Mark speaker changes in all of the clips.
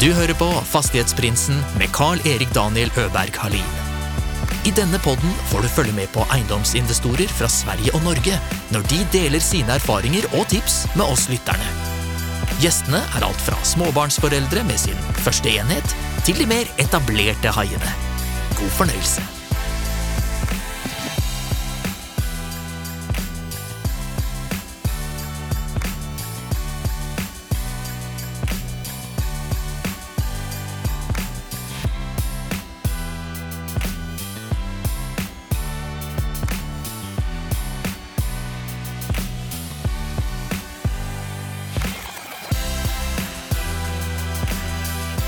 Speaker 1: Du hører på Fastighetsprinsen med Carl-Erik Daniel Øberg Halin. I denne podden får du følge med på eiendomsinvestorer fra Sverige og Norge når de deler sine erfaringer og tips med oss lytterne. Gjestene er alt fra småbarnsforeldre med sin første enhet, til de mer etablerte haiene. God fornøyelse.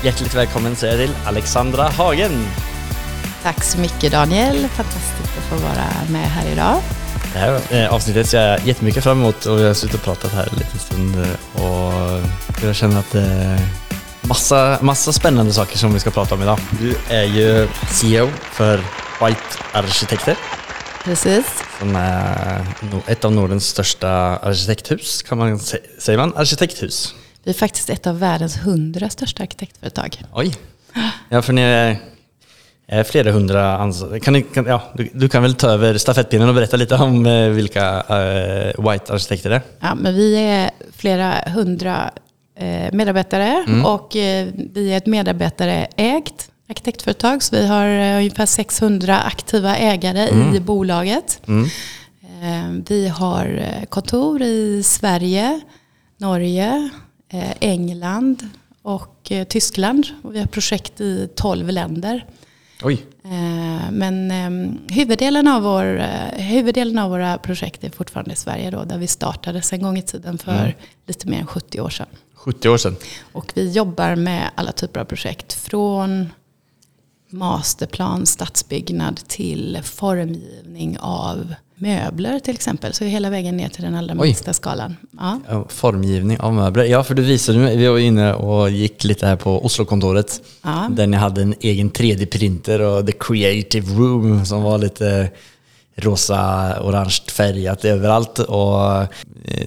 Speaker 2: Hjärtligt välkommen säger jag till Alexandra Hagen.
Speaker 3: Tack så mycket Daniel, fantastiskt att få vara med här idag.
Speaker 2: Det här eh, avsnittet ser jag jättemycket fram emot och vi har suttit och pratat här en liten stund eh, och jag känner att det är massa, massa spännande saker som vi ska prata om idag. Du är ju CEO för White Arkitekter
Speaker 3: Precis.
Speaker 2: som är ett av Nordens största arkitekthus, kan man sä- säger man arkitekthus?
Speaker 3: Vi är faktiskt ett av världens hundra största arkitektföretag.
Speaker 2: Oj! Ja, för ni är, flera hundra anställda. Kan ni, kan, ja, du, du kan väl ta över stafettpinnen och berätta lite om eh, vilka eh, White arkitekter det är?
Speaker 3: Ja, men vi är flera hundra eh, medarbetare och eh, vi är ett medarbetarägt arkitektföretag. Så vi har eh, ungefär 600 aktiva ägare i bolaget. Eh, vi har eh, kontor i Sverige, Norge, eh, England och eh, Tyskland. Och vi har projekt i 12 länder.
Speaker 2: Oj!
Speaker 3: Eh, Men eh, huvuddelen, av vår, eh, huvuddelen av våra projekt är fortfarande i Sverige då, där vi startade en gång i tiden för lite mer än 70 år sedan.
Speaker 2: 70 år sedan.
Speaker 3: Och vi jobbar med alla typer av projekt från masterplan, stadsbyggnad till formgivning av möbler till exempel. Så hela vägen ner till den allra
Speaker 2: Oj.
Speaker 3: minsta skalan. Ja.
Speaker 2: Formgivning av möbler. Ja, för du visade mig, vi var inne och gick lite här på Oslokontoret.
Speaker 3: Ja.
Speaker 2: Där ni hade en egen 3D-printer och the creative room som var lite rosa, orange färgat överallt och eh,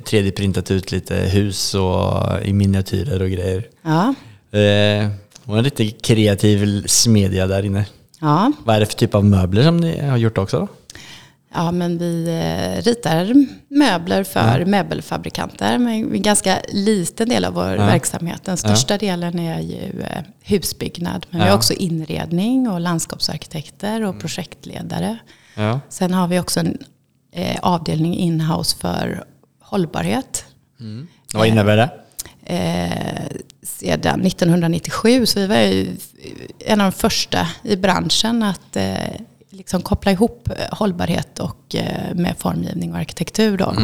Speaker 2: 3D-printat ut lite hus och i miniatyrer och grejer.
Speaker 3: Ja.
Speaker 2: Eh, Det var en riktigt kreativ smedja där inne.
Speaker 3: ja.
Speaker 2: Vad är det för typ av möbler som ni har gjort också då?
Speaker 3: Ja, men vi eh, ritar möbler för möbelfabrikanter. Men en ganska liten del av vår verksamhet. Den största delen är ju eh, husbyggnad. Men vi
Speaker 2: Ja.
Speaker 3: har också inredning och landskapsarkitekter och projektledare.
Speaker 2: Ja.
Speaker 3: Sen har vi också en eh, avdelning inhouse för hållbarhet.
Speaker 2: Vad innebär det?
Speaker 3: Eh, sedan 1997. Så vi var ju en av de första i branschen att eh, liksom koppla ihop eh, hållbarhet och, eh, med formgivning och arkitektur. Då.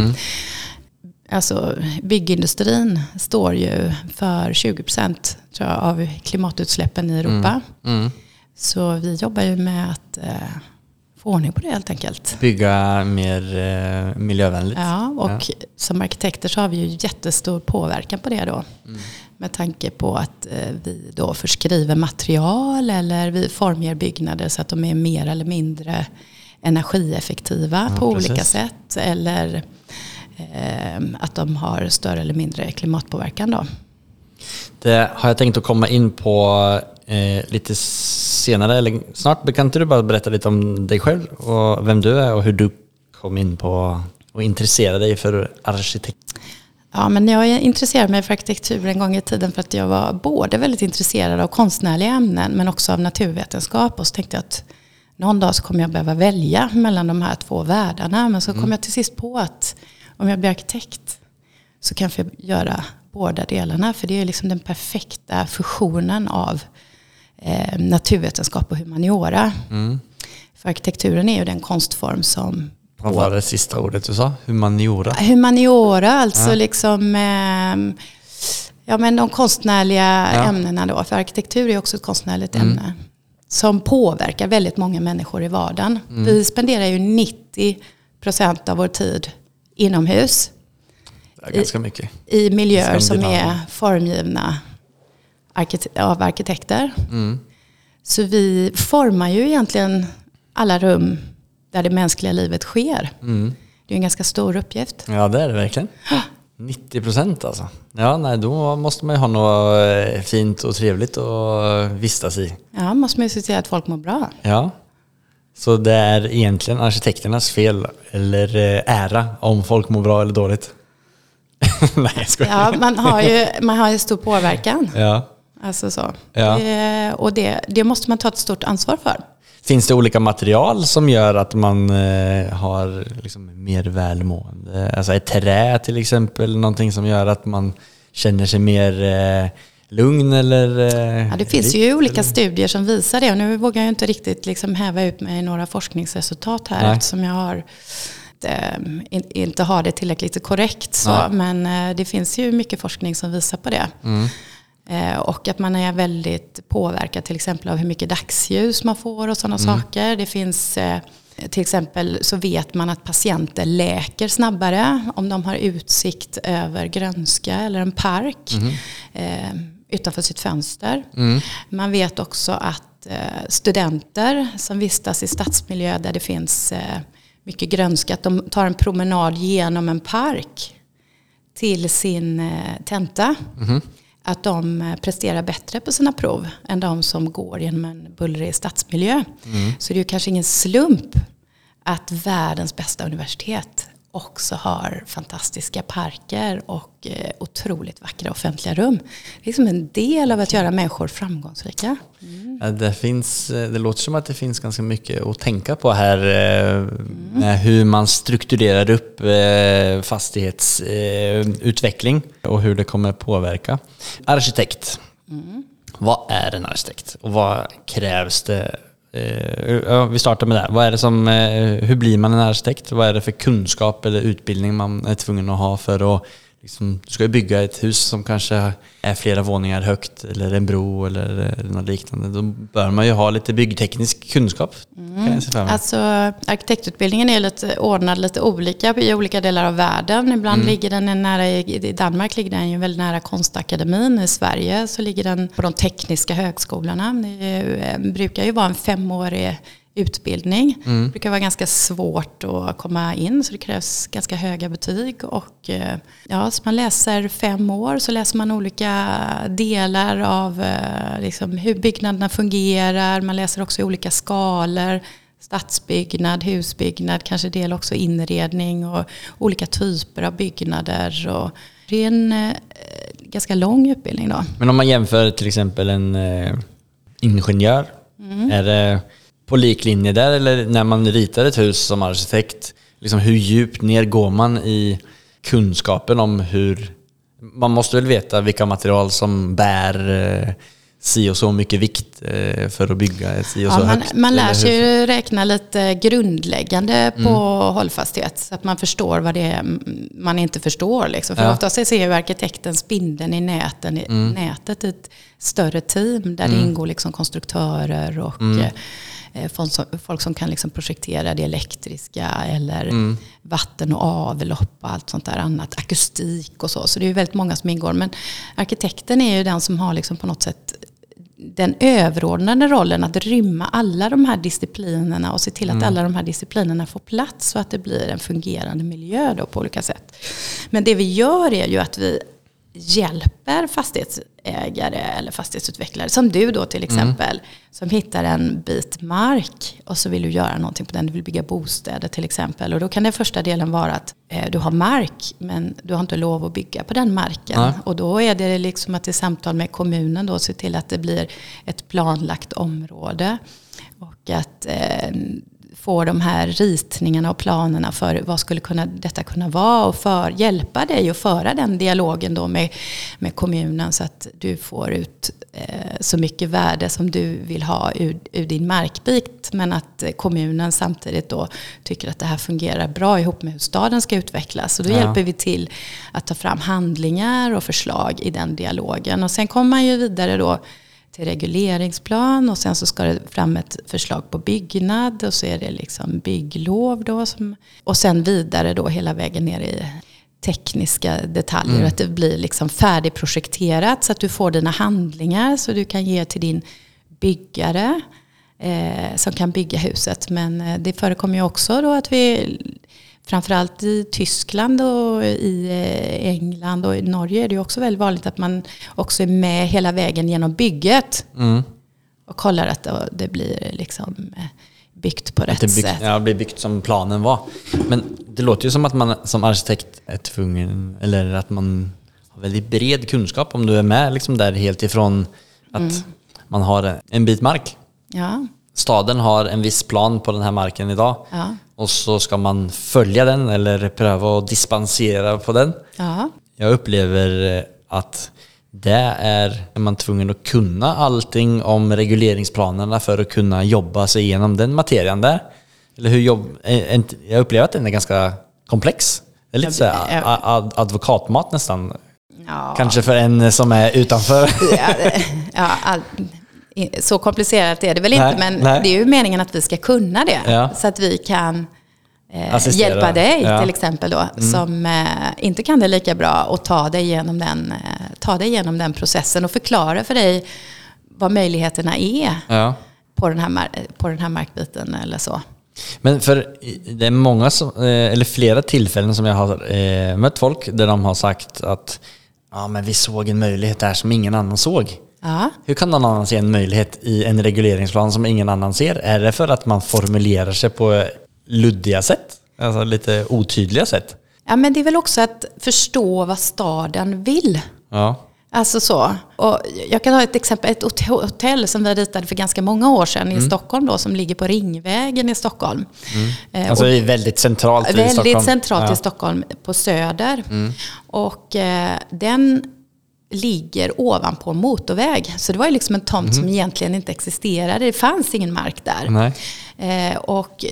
Speaker 3: Alltså, byggindustrin står ju för 20 procent av klimatutsläppen i Europa.
Speaker 2: Mm.
Speaker 3: Så vi jobbar ju med att eh, få ordning på det helt enkelt.
Speaker 2: Bygga mer eh, miljövänligt.
Speaker 3: Ja, och som arkitekter så har vi ju jättestor påverkan på det då. Med tanke på att eh, vi då förskriver material eller vi formger byggnader så att de är mer eller mindre energieffektiva
Speaker 2: Ja,
Speaker 3: på
Speaker 2: precis.
Speaker 3: olika sätt. Eller eh, att de har större eller mindre klimatpåverkan då.
Speaker 2: Det har jag tänkt att komma in på eh, lite senare, eller snart. Kan inte du bara berätta lite om dig själv och vem du är och hur du kom in på och intresserade dig för arkitekt?
Speaker 3: Ja, men jag intresserade mig för arkitektur en gång i tiden för att jag var både väldigt intresserad av konstnärliga ämnen men också av naturvetenskap. Och så tänkte jag att någon dag så kommer jag behöva välja mellan de här två världarna. Men så kom jag till sist på att om jag blir arkitekt så kan jag göra båda delarna. För det är liksom den perfekta fusionen av eh, naturvetenskap och humaniora. För arkitekturen är ju den konstform som
Speaker 2: Vad var det sista ordet du sa? Humaniora?
Speaker 3: Humaniora, alltså liksom eh, ja, men de konstnärliga
Speaker 2: Ja.
Speaker 3: ämnena då. För arkitektur är också ett konstnärligt ämne. Som påverkar väldigt många människor i vardagen. Vi spenderar ju 90% av vår tid inomhus.
Speaker 2: Det är ganska mycket.
Speaker 3: I miljöer som är formgivna av arkitekter. Så vi formar ju egentligen alla rum där det mänskliga livet sker. Det är en ganska stor uppgift.
Speaker 2: Ja, det är det verkligen. 90 procent alltså. Ja, nej, då måste man ju ha något eh, fint och trevligt att vistas i.
Speaker 3: Ja, måste man ju se till att folk mår bra.
Speaker 2: Ja. Så det är egentligen arkitekternas fel eller eh, ära om folk mår bra eller dåligt. nej, jag skojar.
Speaker 3: Ja, man har ju, man har ju stor påverkan.
Speaker 2: Ja.
Speaker 3: Alltså så.
Speaker 2: Ja.
Speaker 3: Det, och det, det måste man ta ett stort ansvar för.
Speaker 2: Finns det olika material som gör att man eh, har liksom mer välmående? Alltså är trä till exempel någonting som gör att man känner sig mer eh, lugn eller? Eh,
Speaker 3: Ja, det finns ju olika
Speaker 2: eller?
Speaker 3: studier som visar det. Och nu vågar jag inte riktigt liksom häva ut mig i några forskningsresultat här
Speaker 2: Nej.
Speaker 3: eftersom jag har eh, in, inte har det tillräckligt korrekt. Så.
Speaker 2: Nej.
Speaker 3: Men det finns ju mycket forskning som visar på det.
Speaker 2: Mm.
Speaker 3: Eh, och att man är väldigt påverkad till exempel av hur mycket dagsljus man får och sådana
Speaker 2: Mm.
Speaker 3: saker. Det finns eh, till exempel så vet man att patienter läker snabbare om de har utsikt över grönska eller en park eh, utanför sitt fönster.
Speaker 2: Mm.
Speaker 3: Man vet också att eh, studenter som vistas i stadsmiljö där det finns eh, mycket grönska, att de tar en promenad genom en park till sin tenta. Att de eh, presterar bättre på sina prov än de som går genom en bullrig stadsmiljö. Så det är ju kanske ingen slump att världens bästa universitet också har fantastiska parker och eh, otroligt vackra offentliga rum. Det är liksom en del av att göra människor framgångsrika.
Speaker 2: Ja, Det, finns, eh, det låter som att det finns ganska mycket att tänka på här eh, med hur man strukturerar upp fastighetsutveckling och hur det kommer påverka. Arkitekt. Vad är en arkitekt och vad krävs det? Eh, vi startar med det. här. Vad är det som, eh, hur blir man en arkitekt? Vad är det för kunskap eller utbildning man är tvungen att ha för att Liksom, du ska ju bygga ett hus som kanske är flera våningar högt eller en bro eller något liknande. Då bör man ju ha lite byggteknisk kunskap. Emot.
Speaker 3: Alltså arkitektutbildningen är lite ordnad lite olika i olika delar av världen. Ibland ligger den nära, i i Danmark ligger den ju väldigt nära konstakademin. I Sverige så ligger den på de tekniska högskolorna. Det eh, brukar ju vara en femårig utbildning. Det brukar vara ganska svårt att komma in så det krävs ganska höga betyg. Och, eh, ja, så man läser fem år så läser man olika delar av eh, liksom, hur byggnaderna fungerar. Man läser också i olika skalor. Stadsbyggnad, husbyggnad, kanske del också inredning och olika typer av byggnader. Och det är en eh, ganska lång utbildning då.
Speaker 2: Men om man jämför till exempel en ingenjör. Är det på liklinje där eller när man ritar ett hus som arkitekt? Liksom hur djupt ner går man i kunskapen om hur... Man måste väl veta vilka material som bär eh, si och så mycket vikt eh, för att bygga ett si och så
Speaker 3: Ja, man,
Speaker 2: högt.
Speaker 3: man lär sig ju räkna lite grundläggande på hållfasthet. Så att man förstår vad det är man inte förstår. Liksom. För
Speaker 2: Ja.
Speaker 3: ofta ser ju arkitekten spindeln i näten, i nätet i ett större team där det ingår liksom konstruktörer och eh, folk, som, folk som kan liksom projektera det elektriska eller vatten och avlopp och allt sånt där annat. Akustik och så. Så det är ju väldigt många som ingår. Men arkitekten är ju den som har liksom på något sätt den överordnade rollen att rymma alla de här disciplinerna och se till att alla de här disciplinerna får plats så att det blir en fungerande miljö då på olika sätt. Men det vi gör är ju att vi hjälper fastighetsägare eller fastighetsutvecklare, som du då till exempel, som hittar en bit mark och så vill du göra någonting på den, du vill bygga bostäder till exempel. Och då kan den första delen vara att eh, du har mark, men du har inte lov att bygga på den marken.
Speaker 2: Nej.
Speaker 3: Och då är det liksom att i samtal med kommunen då se till att det blir ett planlagt område. Och att eh, få de här ritningarna och planerna för vad skulle kunna, detta kunna vara och för, hjälpa dig att föra den dialogen då med, med kommunen så att du får ut eh, så mycket värde som du vill ha ur, ur din markbit men att kommunen samtidigt då tycker att det här fungerar bra ihop med hur staden ska utvecklas. Så då
Speaker 2: Ja.
Speaker 3: hjälper vi till att ta fram handlingar och förslag i den dialogen. Och sen kommer man ju vidare då till regleringsplan och sen så ska det fram ett förslag på byggnad och så är det liksom bygglov då. Som, och sen vidare då hela vägen ner i tekniska detaljer. Att det blir liksom färdigprojekterat så att du får dina handlingar så du kan ge till din byggare eh, som kan bygga huset. Men eh, det förekommer ju också då att vi framförallt i Tyskland och i eh, England och i Norge är det också väldigt vanligt att man också är med hela vägen genom bygget.
Speaker 2: Mm.
Speaker 3: Och kollar att det blir liksom eh, byggt på rätt
Speaker 2: byggt,
Speaker 3: sätt.
Speaker 2: ja, blir byggt som planen var. Men det låter ju som att man som arkitekt är tvungen, eller att man har väldigt bred kunskap om du är med liksom där helt ifrån att
Speaker 3: Mm.
Speaker 2: man har en bit mark.
Speaker 3: Ja,
Speaker 2: Staden har en viss plan på den här marken idag.
Speaker 3: ja,
Speaker 2: Och så ska man följa den eller pröva att dispensera på den.
Speaker 3: ja.
Speaker 2: Jag upplever eh, att det är är man tvungen att kunna allting om regleringsplanerna för att kunna jobba sig igenom den materian där. Eller hur jobb, är inte- jag upplever att den är ganska komplex. Det är lite så här ad, advokatmat nästan.
Speaker 3: ja.
Speaker 2: Kanske för en som är utanför.
Speaker 3: Ja, det- ja, all, så komplicerat är det väl
Speaker 2: Nej,
Speaker 3: inte, men
Speaker 2: nej.
Speaker 3: det är ju meningen att vi ska kunna det.
Speaker 2: Ja.
Speaker 3: Så att vi kan eh, hjälpa dig
Speaker 2: Ja. Mm.
Speaker 3: till exempel då, som eh, inte kan det lika bra och ta dig, genom den, eh, ta dig igenom den processen och förklara för dig vad möjligheterna är
Speaker 2: ja.
Speaker 3: på den här, på den här markbiten eller så.
Speaker 2: Men för det är många, som, eh, eller flera tillfällen som jag har eh, mött folk där de har sagt att ja, men vi såg en möjlighet där som ingen annan såg.
Speaker 3: Ja.
Speaker 2: Hur kan någon annan se en möjlighet i en regleringsplan som ingen annan ser? Är det för att man formulerar sig på luddiga sätt? Alltså lite otydliga sätt?
Speaker 3: ja, men det är väl också att förstå vad staden vill.
Speaker 2: Ja.
Speaker 3: Alltså så. Och jag kan ha ett exempel, ett hot- hotell som vi ritade för ganska många år sedan
Speaker 2: Mm.
Speaker 3: i Stockholm då, som ligger på Ringvägen i Stockholm. Eh,
Speaker 2: Alltså
Speaker 3: och
Speaker 2: väldigt centralt i
Speaker 3: väldigt
Speaker 2: Stockholm.
Speaker 3: centralt
Speaker 2: ja. Mm.
Speaker 3: i Stockholm, på Söder. Och eh, den ligger ovanpå en motorväg. Så det var ju liksom en tomt som egentligen inte existerade. Det fanns ingen mark där. Eh, och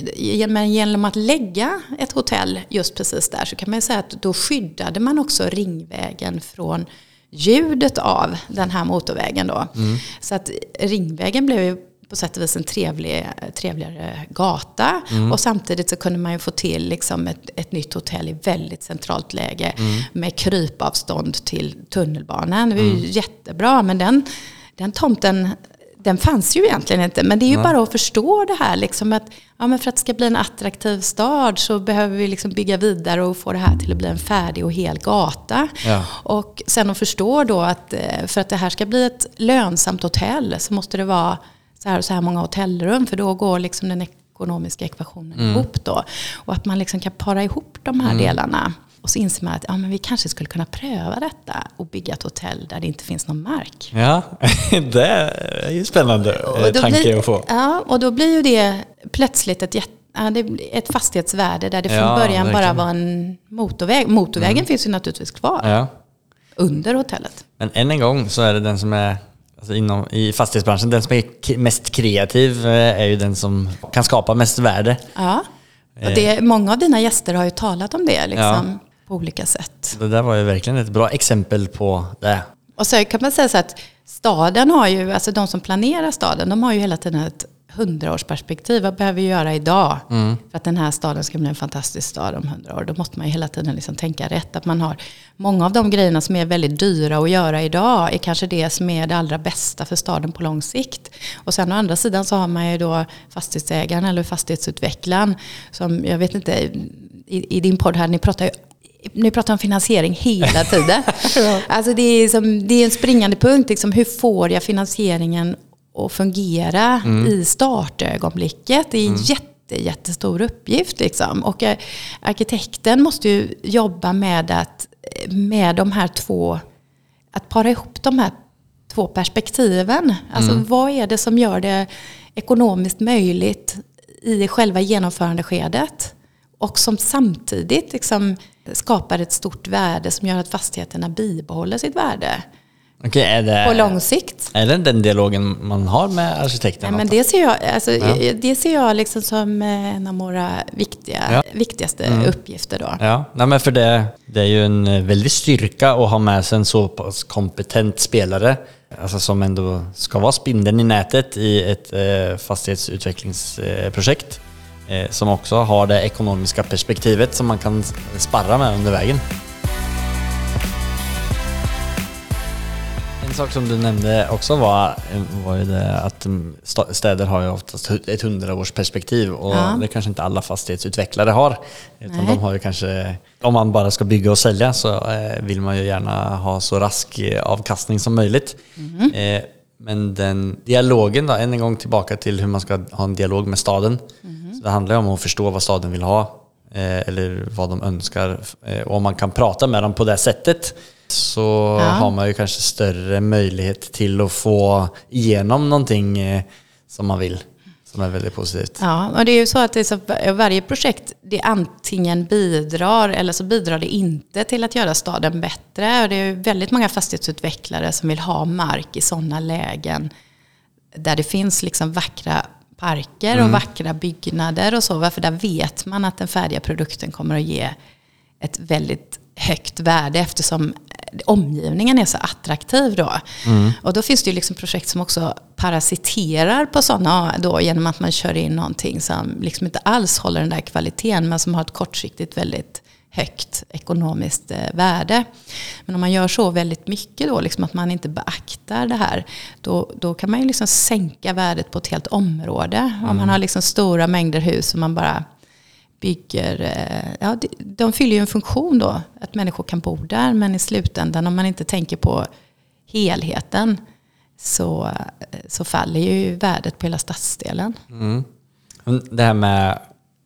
Speaker 3: men genom att lägga ett hotell just precis där så kan man ju säga att då skyddade man också Ringvägen från ljudet av den här motorvägen då. Så att Ringvägen blev ju på sätt och vis en trevlig, trevligare gata. Och samtidigt så kunde man ju få till liksom ett, ett nytt hotell i väldigt centralt läge med krypavstånd till tunnelbanan. Det var ju jättebra, men den, den tomten den fanns ju egentligen inte. Men det är ju bara att förstå det här. Liksom att, ja, men för att det ska bli en attraktiv stad så behöver vi liksom bygga vidare och få det här till att bli en färdig och hel gata.
Speaker 2: Ja.
Speaker 3: Och sen att förstå då att eh, för att det här ska bli ett lönsamt hotell så måste det vara så här och så här många hotellrum. För då går liksom den ekonomiska ekvationen ihop då. Och att man liksom kan para ihop de här delarna. Och så inser man att ja, men vi kanske skulle kunna pröva detta och bygga ett hotell där det inte finns någon mark.
Speaker 2: Ja, det är ju spännande eh,
Speaker 3: Och
Speaker 2: tanke
Speaker 3: blir,
Speaker 2: att få.
Speaker 3: Ja, och då blir ju det plötsligt ett, jätte, ja, det ett fastighetsvärde där det från
Speaker 2: Ja,
Speaker 3: början bara
Speaker 2: verkligen.
Speaker 3: var en motorväg. Motorvägen finns ju naturligtvis kvar
Speaker 2: Ja.
Speaker 3: under hotellet.
Speaker 2: Men än en gång så är det den som är alltså inom, i fastighetsbranschen, den som är mest kreativ eh, är ju den som kan skapa mest värde.
Speaker 3: Ja. Och det, många av dina gäster har ju talat om det liksom, på olika sätt.
Speaker 2: Det där var ju verkligen ett bra exempel på det.
Speaker 3: Och så kan man säga så att staden har ju, alltså de som planerar staden, de har ju hela tiden ett hundraårsperspektiv. Vad behöver vi göra idag för att den här staden ska bli en fantastisk stad om hundra år? Då måste man ju hela tiden liksom tänka rätt. Att man har många av de grejerna som är väldigt dyra att göra idag är kanske det som är det allra bästa för staden på lång sikt. Och sen å andra sidan så har man ju då fastighetsägaren eller fastighetsutvecklaren som, jag vet inte, i, i din podd här, ni pratar ju ni pratar om finansiering hela tiden. Alltså det, är som, det är en springande punkt. Liksom, hur får jag finansieringen att fungera i startögonblicket? Det är en jätte, jättestor uppgift. Liksom. Och eh, arkitekten måste ju jobba med, att, med de här två, att para ihop de här två perspektiven. Alltså vad är det som gör det ekonomiskt möjligt i själva genomförandeskedet? Och som samtidigt liksom skapar ett stort värde som gör att fastigheterna bibehåller sitt värde
Speaker 2: Okej, är, det,
Speaker 3: på lång sikt.
Speaker 2: är det den dialogen man har med
Speaker 3: Ja,
Speaker 2: arkitekten?
Speaker 3: men det ser jag, alltså, det ser jag liksom som eh, en av våra viktiga,
Speaker 2: Ja.
Speaker 3: viktigaste uppgifter. Då.
Speaker 2: Ja, nej men för det, det är ju en eh, väldig styrka att ha med sig en så pass kompetent spelare. Alltså som ändå ska vara spindeln i nätet i ett eh, fastighetsutvecklingsprojekt. Eh, som också har det ekonomiska perspektivet som man kan sparra med under vägen. En sak som du nämnde också var, var ju det att mm, städer har ju oftast ett hundraårsperspektiv och
Speaker 3: Ja.
Speaker 2: det kanske inte alla fastighetsutvecklare har. Utan
Speaker 3: Nej.
Speaker 2: de har ju kanske, om man bara ska bygga och sälja så eh, vill man ju gärna ha så rask eh, avkastning som möjligt. Eh, men den dialogen då, än en gång tillbaka till hur man ska ha en dialog med staden.
Speaker 3: Mhm.
Speaker 2: Så det handlar ju om att förstå vad staden vill ha eh, eller vad de önskar. Eh, och om man kan prata med dem på det sättet så
Speaker 3: Ja.
Speaker 2: har man ju kanske större möjlighet till att få igenom någonting eh, som man vill. Som är väldigt positivt.
Speaker 3: Ja, och det är ju så att så, varje projekt det antingen bidrar eller så bidrar det inte till att göra staden bättre. Och det är väldigt många fastighetsutvecklare som vill ha mark i sådana lägen där det finns liksom vackra parker och vackra byggnader och så. Varför där vet man att den färdiga produkten kommer att ge ett väldigt högt värde eftersom omgivningen är så attraktiv då. Och då finns det ju liksom projekt som också parasiterar på sådana då genom att man kör in någonting som liksom inte alls håller den där kvaliteten men som har ett kortsiktigt väldigt högt ekonomiskt eh, värde. Men om man gör så väldigt mycket då, liksom att man inte beaktar det här, då, då kan man ju liksom sänka värdet på ett helt område. Om man har liksom stora mängder hus och man bara bygger, eh, ja, de, fyller ju en funktion då, att människor kan bo där, men i slutändan om man inte tänker på helheten så, så faller ju värdet på hela stadsdelen.
Speaker 2: Mm. Det här med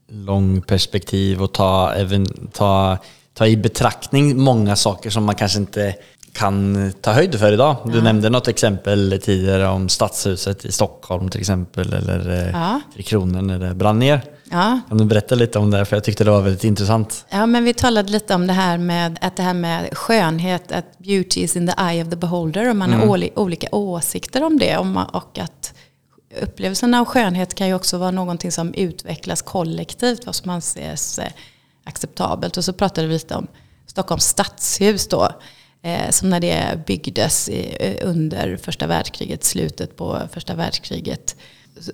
Speaker 2: långperspektiv och ta, även, ta, ta i betraktning många saker som man kanske inte kan ta höjd för idag. Du nämnde något exempel tidigare om Stadshuset i Stockholm till exempel, eller eh,
Speaker 3: Ja.
Speaker 2: Tre Kronor när det brann ner.
Speaker 3: Ja.
Speaker 2: Kan du berätta lite om det? För jag tyckte det var väldigt intressant.
Speaker 3: Ja, men vi talade lite om det här med att det här med skönhet, att beauty is in the eye of the beholder. Och man har oli- olika åsikter om det. Och att upplevelsen av skönhet kan ju också vara någonting som utvecklas kollektivt, vad som anses eh, acceptabelt. Och så pratade vi lite om Stockholms stadshus då. Eh, som när det byggdes i, eh, under första världskriget, slutet på första världskriget.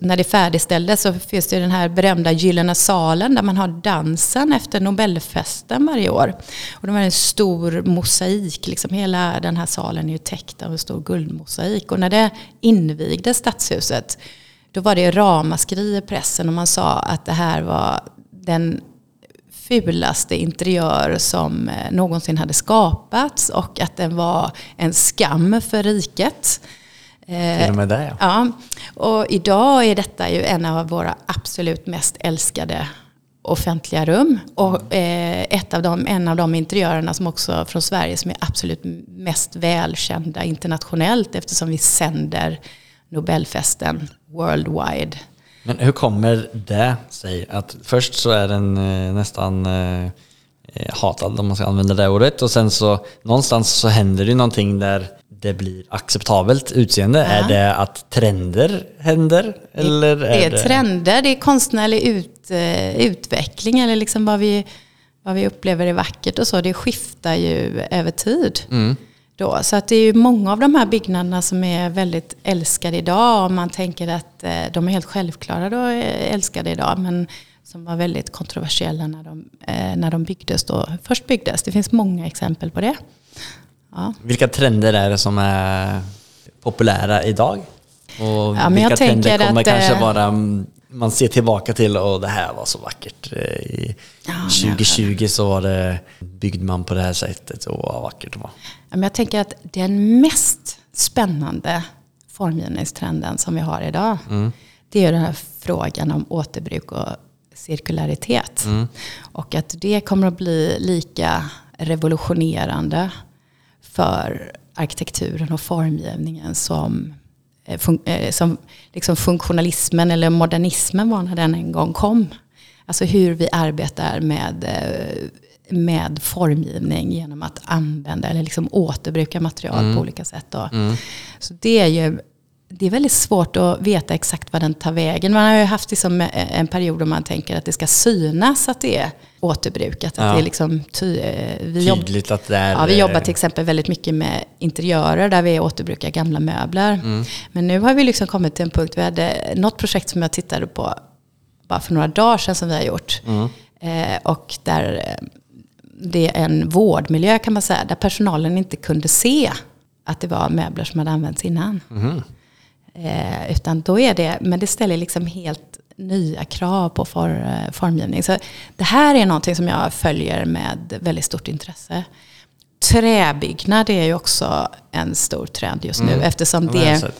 Speaker 3: När det färdigställdes så finns det ju den här berömda Gyllene salen där man har dansen efter Nobelfesten varje år. Och det var en stor mosaik, liksom hela den här salen är ju täckt av en stor guldmosaik. Och när det invigdes stadshuset då var det ramaskri i pressen och man sa att det här var den fulaste interiör som eh, någonsin hade skapats och att den var en skam för riket. Eh,
Speaker 2: Till och med det ja.
Speaker 3: Ja, och idag är detta ju en av våra absolut mest älskade offentliga rum. Och eh, ett av dem, en av de interiörerna som också från Sverige som är absolut mest välkända internationellt eftersom vi sänder Nobelfesten worldwide.
Speaker 2: Men hur kommer det sig att först så är den eh, nästan eh, eh, hatad om man ska använda det ordet och sen så någonstans så händer det någonting där det blir acceptabelt utseende. Är det att trender händer? Eller
Speaker 3: det
Speaker 2: är
Speaker 3: är trender, det är konstnärlig ut, utveckling eller liksom vad vi, vad vi upplever är vackert och så. Det skiftar ju över tid. Då. Så att det är ju många av de här byggnaderna som är väldigt älskade idag. Om man tänker att eh, de är helt självklara då är älskade idag. Men som var väldigt kontroversiella när de, eh, när de byggdes då. Först byggdes. Det finns många exempel på det. Ja.
Speaker 2: Vilka trender är det som är populära idag? Och
Speaker 3: Ja,
Speaker 2: vilka trender kommer
Speaker 3: att,
Speaker 2: kanske
Speaker 3: eh,
Speaker 2: vara mm, man ser tillbaka till och det här var så vackert. eh, I
Speaker 3: Ja, men
Speaker 2: 2020 så var det, byggde man på det här sättet och vad vackert det var.
Speaker 3: Men Jag tänker att den mest spännande formgivningstrenden som vi har idag, det är den här frågan om återbruk och cirkularitet. Och att det kommer att bli lika revolutionerande för arkitekturen och formgivningen som, fun- eh, som liksom funktionalismen eller modernismen var när den en gång kom. Alltså hur vi arbetar med, eh, med formgivning genom att använda eller liksom återbruka material på olika sätt. Då. Så det är ju det är väldigt svårt att veta exakt vad den tar vägen. Man har ju haft liksom en period då man tänker att det ska synas att det är återbrukat. Att
Speaker 2: Ja.
Speaker 3: det är liksom ty, eh, vi
Speaker 2: Tydligt att det är...
Speaker 3: Ja, vi jobbar
Speaker 2: eh,
Speaker 3: till exempel väldigt mycket med interiörer där vi återbrukar gamla möbler.
Speaker 2: Mm.
Speaker 3: Men nu har vi liksom kommit till en punkt, vi hade något projekt som jag tittade på bara för några dagar sedan som vi har gjort.
Speaker 2: Mm.
Speaker 3: Eh, och där eh, det är en vårdmiljö kan man säga, där personalen inte kunde se att det var möbler som hade använts innan.
Speaker 2: Mhm.
Speaker 3: Eh, utan då är det, men det ställer liksom helt nya krav på for, eh, formgivning. Så det här är någonting som jag följer med väldigt stort intresse. Träbyggnad är ju också en stor trend just nu eftersom
Speaker 2: Ja, det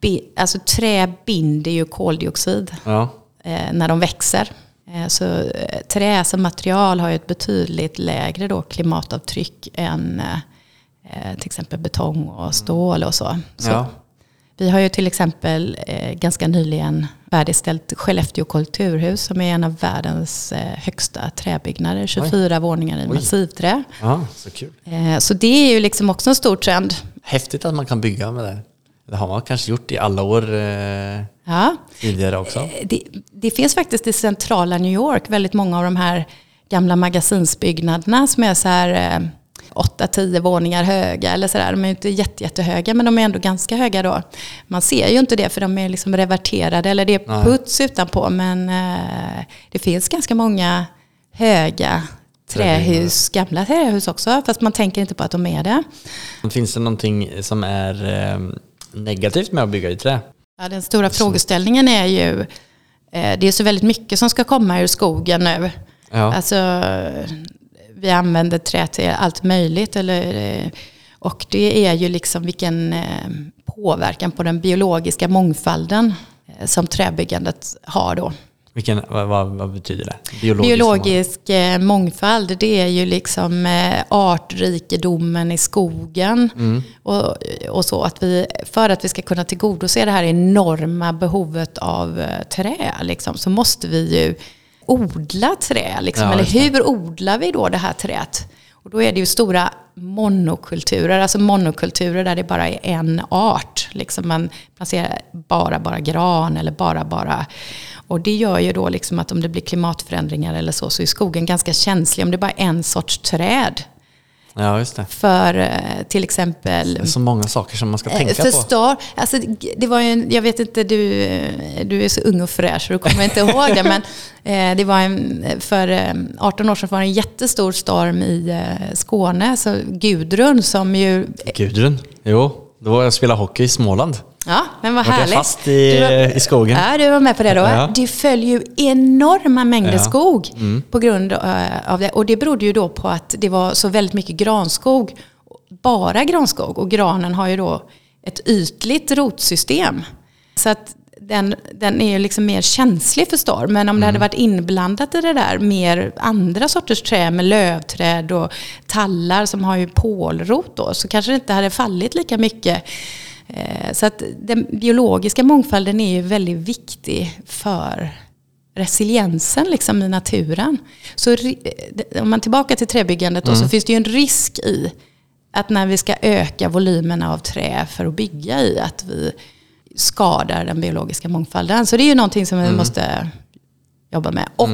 Speaker 3: bi- alltså trä binder ju koldioxid
Speaker 2: Ja.
Speaker 3: eh, när de växer. Eh, så eh, trä som material har ju ett betydligt lägre då klimatavtryck än till exempel betong och stål och så. så
Speaker 2: ja.
Speaker 3: Vi har ju till exempel eh, ganska nyligen färdigställt Skellefteå kulturhus som är en av världens eh, högsta träbyggnader. 24 våningar i
Speaker 2: Oj.
Speaker 3: massivträ.
Speaker 2: ja, så kul.
Speaker 3: Eh, så det är ju liksom också en stor trend.
Speaker 2: Häftigt att man kan bygga med det. Det har man kanske gjort i alla år eh,
Speaker 3: Ja.
Speaker 2: tidigare också.
Speaker 3: Det, det finns faktiskt i centrala New York väldigt många av de här gamla magasinsbyggnaderna som är så här eh, 8-10 våningar höga eller sådär. De är inte jätte, jättehöga men de är ändå ganska höga då. Man ser ju inte det för de är liksom reverterade eller det är
Speaker 2: Nej.
Speaker 3: puts utanpå men eh, det finns ganska många höga trähus, gamla trähus också fast man tänker inte på att de är det.
Speaker 2: Finns det någonting som är eh, negativt med att bygga i trä?
Speaker 3: Ja, den stora frågeställningen är ju, eh, det är så väldigt mycket som ska komma ur skogen nu.
Speaker 2: Ja.
Speaker 3: Alltså, vi använder trä till allt möjligt. Eller, eh, och det är ju liksom vilken eh, påverkan på den biologiska mångfalden eh, som träbyggandet har då.
Speaker 2: Vilken, vad, vad, betyder det? Biologisk
Speaker 3: Biologisk mångfald, det är ju liksom artrikedomen i skogen. Och, och så att vi, för att vi ska kunna tillgodose det här enorma behovet av trä, liksom, så måste vi ju odla trä. Liksom.
Speaker 2: Ja,
Speaker 3: Eller hur odlar vi då det här träet? Och då är det ju stora monokulturer, alltså monokulturer där det bara är en art. Liksom man placerar bara, bara gran eller bara, bara... Och det gör ju då liksom att om det blir klimatförändringar eller så, så är skogen ganska känslig om det bara är en sorts träd.
Speaker 2: Ja, just det.
Speaker 3: För eh, till exempel...
Speaker 2: Det är så många saker som man ska tänka på.
Speaker 3: Förstår. Alltså, det var ju en, jag vet inte, du, du är så ung och fräsch så du kommer inte ihåg det. Men eh, det var en, för eh, 18 år sedan var det en jättestor storm i eh, Skåne. Så Gudrun som ju...
Speaker 2: Gudrun? Jo, då var jag och spelade hockey i Småland.
Speaker 3: Ja, men vad
Speaker 2: Vart jag
Speaker 3: härligt.
Speaker 2: fast i-
Speaker 3: var-
Speaker 2: i skogen.
Speaker 3: Ja, du var med på det då.
Speaker 2: Ja.
Speaker 3: Det föll ju enorma mängder
Speaker 2: Ja. Mm.
Speaker 3: skog på grund eh, av det. Och det berodde ju då på att det var så väldigt mycket granskog. Bara granskog. Och granen har ju då ett ytligt rotsystem. Så att den, den är ju liksom mer känslig för storm. Men om det hade varit inblandat i det där mer andra sorters trä med lövträd och tallar som har ju pålrot då så kanske det inte hade fallit lika mycket. Eh, Så att den biologiska mångfalden är ju väldigt viktig för resiliensen liksom i naturen. Så eh, om man tillbaka till träbyggandet då, så finns det ju en risk i att när vi ska öka volymerna av trä för att bygga i, att vi skadar den biologiska mångfalden. Så det är ju någonting som vi måste jobba med. Och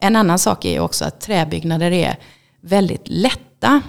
Speaker 3: en annan sak är ju också att träbyggnader är väldigt lätta.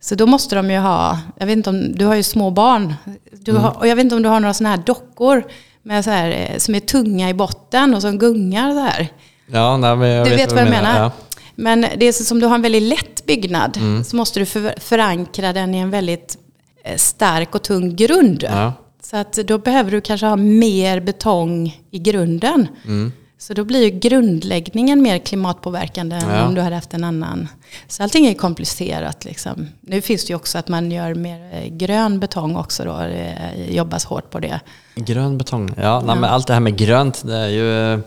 Speaker 3: Så då måste de ju ha, jag vet inte om, du har ju små barn. Du har, och jag vet inte om du har några sådana här dockor med så här, eh, som är tunga i botten och som gungar så här.
Speaker 2: Ja, nej, men jag
Speaker 3: Du vet, vad jag menar?
Speaker 2: Ja.
Speaker 3: Men det är så, som du har en väldigt lätt byggnad så måste du för, förankra den i en väldigt eh, stark och tung grund.
Speaker 2: Ja.
Speaker 3: Så att då behöver du kanske ha mer betong i grunden.
Speaker 2: Mm.
Speaker 3: Så då blir ju grundläggningen mer klimatpåverkande än
Speaker 2: Ja.
Speaker 3: om du hade haft en annan. Så allting är komplicerat. Liksom. Nu finns det ju också att man gör mer eh, grön betong också. Då. Det jobbas hårt på det.
Speaker 2: Grön betong. Ja, nej, men allt det här med grönt, det är ju... eh,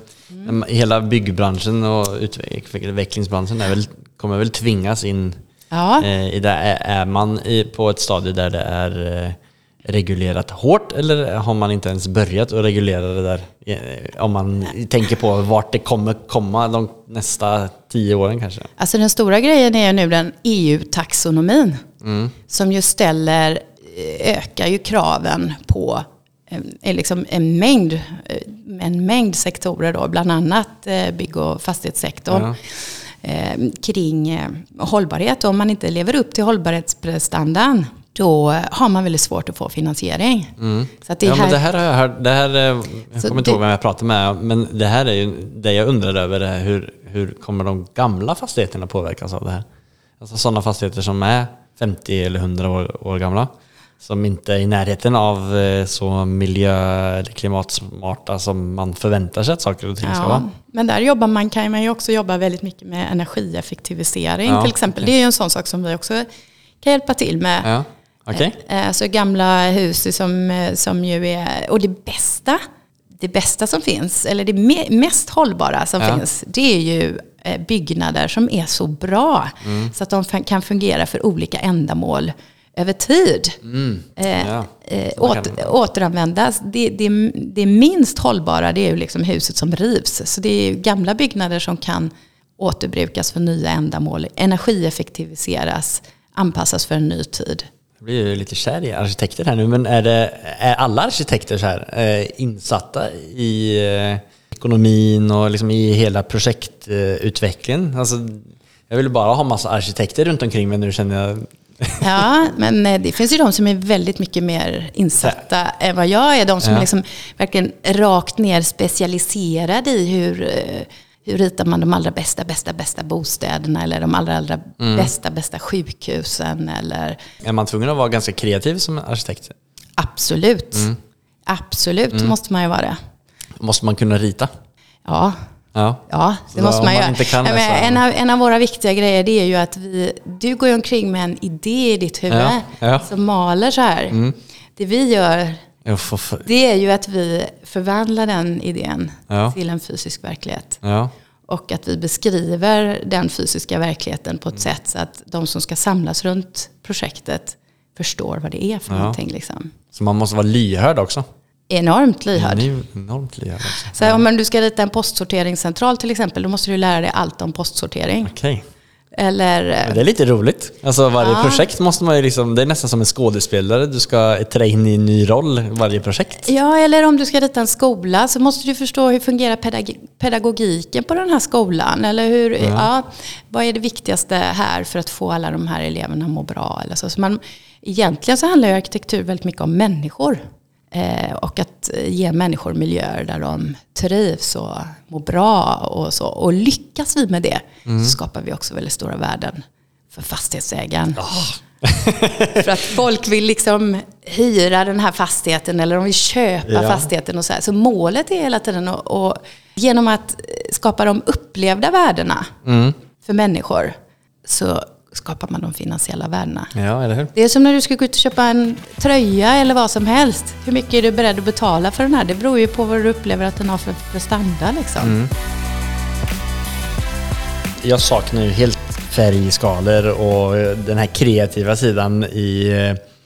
Speaker 2: Hela byggbranschen och utvecklingsbranschen är väl, kommer väl tvingas in
Speaker 3: Ja,
Speaker 2: eh, i det. Är man på ett stadie där det är eh, reglerat hårt eller har man inte ens börjat att reglera det där? Eh, Om man tänker på vart det kommer komma de nästa tio åren kanske.
Speaker 3: Alltså den stora grejen är ju nu den EU-taxonomin.
Speaker 2: Mm.
Speaker 3: Som ju ställer, eh, ökar ju kraven på eh, liksom en, mängd, en mängd sektorer då, bland annat bygg och fastighetssektorn.
Speaker 2: Ja.
Speaker 3: Kring hållbarhet. Om man inte lever upp till hållbarhetsprestandan då har man väldigt svårt att få finansiering. Så att det
Speaker 2: Mm. ja,
Speaker 3: här,
Speaker 2: men det här har jag hört. Det här, eh, jag
Speaker 3: Så
Speaker 2: kommer inte ihåg vem jag pratade med, men det här är ju det jag undrar över. är Hur, hur kommer de gamla fastigheterna påverkas av det här? Alltså sådana fastigheter som är 50 eller 100 år, år gamla. som inte är i närheten av eh, så miljö eller klimatsmarta som man förväntar sig att saker och ting ska
Speaker 3: Ja,
Speaker 2: vara.
Speaker 3: men där jobbar man, kan man ju också jobba väldigt mycket med energieffektivisering
Speaker 2: Ja,
Speaker 3: till exempel.
Speaker 2: okej.
Speaker 3: Det är ju en sån sak som vi också kan hjälpa till med.
Speaker 2: Ja, okej.
Speaker 3: Eh, Alltså gamla hus som, eh, som ju är, och det bästa, det bästa som finns, eller det me- mest hållbara som
Speaker 2: Ja.
Speaker 3: finns, det är ju eh, byggnader som är så bra
Speaker 2: Mm.
Speaker 3: så att de kan fungera för olika ändamål över tid. Eh,
Speaker 2: Mm. Ja.
Speaker 3: eh, åter, återanvändas. Det, det, det minst hållbara det är ju liksom huset som rivs. Så det är ju gamla byggnader som kan återbrukas för nya ändamål, energieffektiviseras, anpassas för en ny tid.
Speaker 2: Jag blir ju lite kär i arkitekter här nu, men är, det, är alla arkitekter så här eh, insatta i eh, ekonomin och liksom i hela projektutvecklingen? Alltså, jag vill bara ha massa arkitekter runt omkring mig nu känner jag.
Speaker 3: Ja, men eh, det finns ju de som är väldigt mycket mer insatta än vad jag är. De som
Speaker 2: Ja.
Speaker 3: är liksom verkligen rakt ner specialiserade i hur, hur ritar man de allra bästa, bästa, bästa bostäderna eller de allra, allra
Speaker 2: Mm.
Speaker 3: bästa, bästa sjukhusen eller
Speaker 2: Är man tvungen att vara ganska kreativ som arkitekt?
Speaker 3: absolut.
Speaker 2: Mm.
Speaker 3: Absolut måste man ju vara det.
Speaker 2: Måste man kunna rita?
Speaker 3: Ja,
Speaker 2: Ja.
Speaker 3: Ja, det
Speaker 2: Så
Speaker 3: måste man
Speaker 2: man
Speaker 3: göra.
Speaker 2: inte kan
Speaker 3: ja, en, av, en av våra viktiga grejer det är ju att vi, du går omkring med en idé i ditt huvud
Speaker 2: Ja. Mm.
Speaker 3: som maler så här. Det vi gör,
Speaker 2: för,
Speaker 3: det är ju att vi förvandlar den idén
Speaker 2: Ja.
Speaker 3: till en fysisk verklighet.
Speaker 2: ja.
Speaker 3: Och att vi beskriver den fysiska verkligheten på ett
Speaker 2: Mm.
Speaker 3: sätt så att de som ska samlas runt projektet förstår vad det är för
Speaker 2: Ja.
Speaker 3: någonting. Liksom.
Speaker 2: Så man måste vara lyhörd också?
Speaker 3: Enormt lyhörd.
Speaker 2: Enormt lyhörd också.
Speaker 3: Så om du ska rita en postsorteringscentral till exempel, då måste du lära dig allt om postsortering.
Speaker 2: Okej.
Speaker 3: Eller
Speaker 2: Men Det är lite roligt. Alltså varje
Speaker 3: Ja.
Speaker 2: projekt måste man ju liksom, det är nästan som en skådespelare. Du ska trä in i en ny roll varje projekt.
Speaker 3: Ja, eller om du ska rita en skola så måste du förstå hur fungerar pedag- pedagogiken på den här skolan. Eller hur, ja. vad är det viktigaste här för att få alla de här eleverna att må bra? Eller så. Så man, egentligen så handlar ju arkitektur väldigt mycket om människor. Eh, och att ge människor miljöer där de trivs och mår bra och så. Och lyckas vi med det så skapar vi också väldigt stora värden för fastighetsägaren. För att folk vill liksom hyra den här fastigheten eller de vill köpa
Speaker 2: Ja.
Speaker 3: fastigheten och så här. Så målet är hela tiden att, och genom att skapa de upplevda värdena för människor så skapar man de finansiella värdena.
Speaker 2: Ja, eller hur?
Speaker 3: Det är som när du ska gå ut och köpa en tröja eller vad som helst. Hur mycket är du beredd att betala för den här? Det beror ju på vad du upplever att den har för prestanda. Liksom.
Speaker 2: Jag saknar ju helt färgskalor och den här kreativa sidan i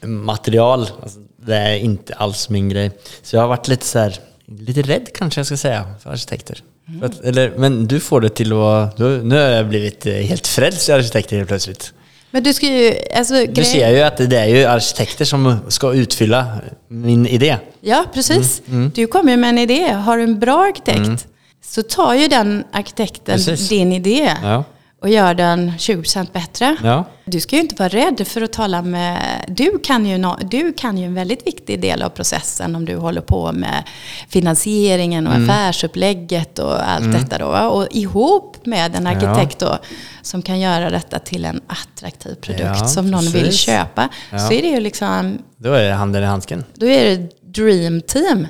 Speaker 2: eh, material. Alltså, det är inte alls min grej. Så jag har varit lite så här, lite rädd kanske jag ska säga för arkitekter. Att, eller, men du får det till att nu har jag blivit eh, helt frälst i arkitekter helt plötsligt.
Speaker 3: Men du ska ju... Alltså,
Speaker 2: Du ser ju att det är ju arkitekter som ska utfylla min idé.
Speaker 3: Ja, precis.
Speaker 2: Mm,
Speaker 3: Du kommer ju med en idé. Har du en bra arkitekt så tar ju den arkitekten
Speaker 2: Precis.
Speaker 3: din idé
Speaker 2: Ja.
Speaker 3: Och gör den 20% bättre.
Speaker 2: Ja.
Speaker 3: Du ska ju inte vara rädd för att tala med... Du kan, ju du kan ju en väldigt viktig del av processen om du håller på med finansieringen och
Speaker 2: Mm.
Speaker 3: affärsupplägget och allt detta då. Och ihop med en arkitekt då, som kan göra detta till en attraktiv produkt
Speaker 2: Ja,
Speaker 3: som någon vill
Speaker 2: precis.
Speaker 3: köpa.
Speaker 2: Ja.
Speaker 3: Så är det ju liksom...
Speaker 2: Då är det handen i handsken.
Speaker 3: Då är det dream team.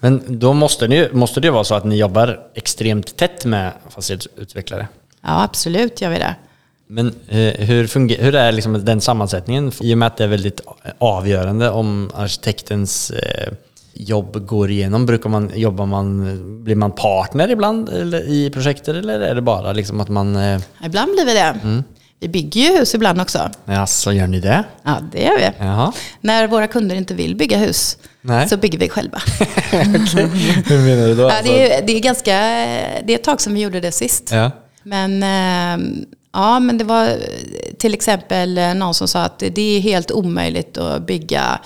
Speaker 2: Men då måste, ni, måste det vara så att ni jobbar extremt tätt med fastighetsutvecklare.
Speaker 3: Ja, absolut gör vi det.
Speaker 2: Men eh, hur, funger- hur är liksom den sammansättningen? I och med att det är väldigt avgörande om arkitektens eh, jobb går igenom. Brukar man, jobbar man, blir man partner ibland eller, i projektet eller är det bara liksom att man... Eh,
Speaker 3: Ibland blir vi det.
Speaker 2: Mm.
Speaker 3: Vi bygger ju hus ibland också.
Speaker 2: ja, så gör ni det?
Speaker 3: Ja, det gör vi.
Speaker 2: Jaha.
Speaker 3: När våra kunder inte vill bygga hus
Speaker 2: Nej.
Speaker 3: så bygger vi själva.
Speaker 2: hur menar du då?
Speaker 3: ja, det, är, det är ganska... Det är ett tag som vi gjorde det sist.
Speaker 2: Ja.
Speaker 3: Men, eh, ja, men det var till exempel eh, någon som sa att det är helt omöjligt att bygga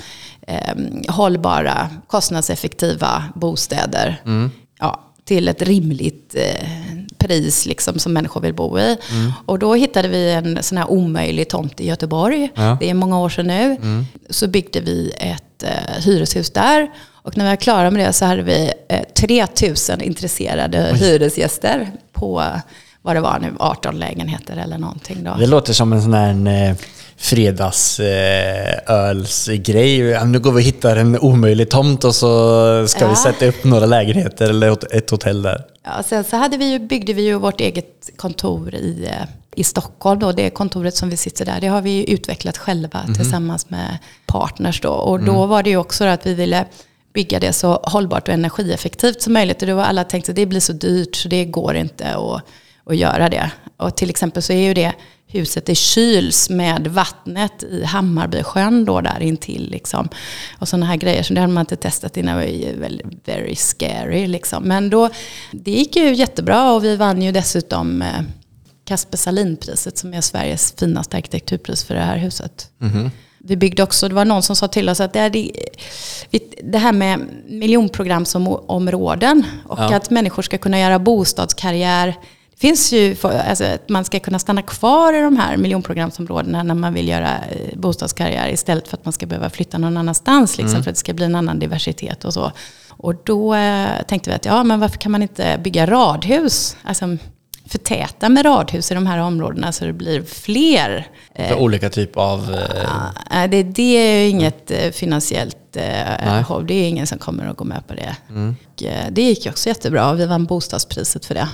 Speaker 3: eh, hållbara, kostnadseffektiva bostäder ja, till ett rimligt eh, pris liksom, som människor vill bo i. Och då hittade vi en sån här omöjlig tomt i Göteborg.
Speaker 2: Ja.
Speaker 3: Det är många år sedan nu. Så byggde vi ett eh, hyreshus där. Och när vi var klara med det så hade vi eh, 3000 intresserade hyresgäster på, vad det var nu, 18 lägenheter eller någonting då.
Speaker 2: Det låter som en sån här eh, fredagsölsgrej. Eh, nu går vi och hittar en omöjlig tomt och så ska
Speaker 3: Ja.
Speaker 2: vi sätta upp några lägenheter eller ett hotell där.
Speaker 3: Ja, sen så hade vi ju, byggde vi ju vårt eget kontor i, eh, i Stockholm. Då. Det kontoret som vi sitter där, det har vi utvecklat själva tillsammans med partners. Då. Och då var det ju också att vi ville bygga det så hållbart och energieffektivt som möjligt. Och då var alla tänkte att det blir så dyrt så det går inte att, att göra det. Och till exempel så är ju det huset det kyls med vattnet i Hammarbysjön då där intill. Liksom. Och sådana här grejer, så det hade man inte testat innan. Det var ju väldigt very scary liksom. Men då, det gick ju jättebra och vi vann ju dessutom eh, Kasper Sahlin-priset som är Sveriges finaste arkitekturpris för det här huset. Vi byggde också, det var någon som sa till oss att det, är det här med miljonprogramsområden och
Speaker 2: Ja.
Speaker 3: att människor ska kunna göra bostadskarriär. Det finns ju, alltså, att man ska kunna stanna kvar i de här miljonprogramsområdena när man vill göra eh, bostadskarriär istället för att man ska behöva flytta någon annanstans liksom, för att det ska bli en annan diversitet och så. Och då eh, tänkte vi att ja, men varför kan man inte bygga radhus? Alltså förtäta med radhus i de här områdena så det blir fler
Speaker 2: För olika typer av... Eh,
Speaker 3: Nej, det, det är ju inget eh, finansiellt eh, hopp. Det är ingen som kommer att gå med på det. Eh, det gick ju också jättebra. Vi vann bostadspriset för det.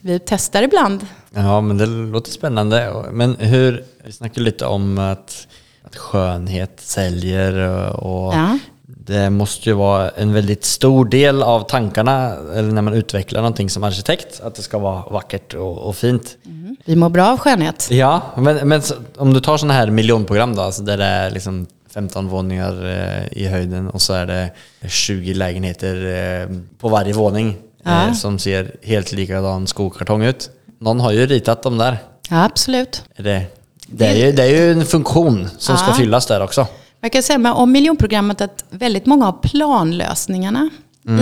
Speaker 3: Vi testar ibland.
Speaker 2: ja, men det låter spännande. Men hur... Vi snackade lite om att, att skönhet säljer och,
Speaker 3: Ja.
Speaker 2: det måste ju vara en väldigt stor del av tankarna eller när man utvecklar någonting som arkitekt, att det ska vara vackert och, och fint.
Speaker 3: Vi mår bra av skönhet.
Speaker 2: Ja, men, men så, om du tar sådana här miljonprogram då, alltså där det är liksom 15 våningar eh, i höjden och så är det 20 lägenheter eh, på varje våning
Speaker 3: Ja.
Speaker 2: eh, som ser helt likadan skokartong ut. Någon har ju ritat dem där.
Speaker 3: Ja, absolut.
Speaker 2: Det, det, är ju, det är ju en funktion som ska
Speaker 3: Ja.
Speaker 2: fyllas där också.
Speaker 3: Jag kan säga om miljonprogrammet att väldigt många av planlösningarna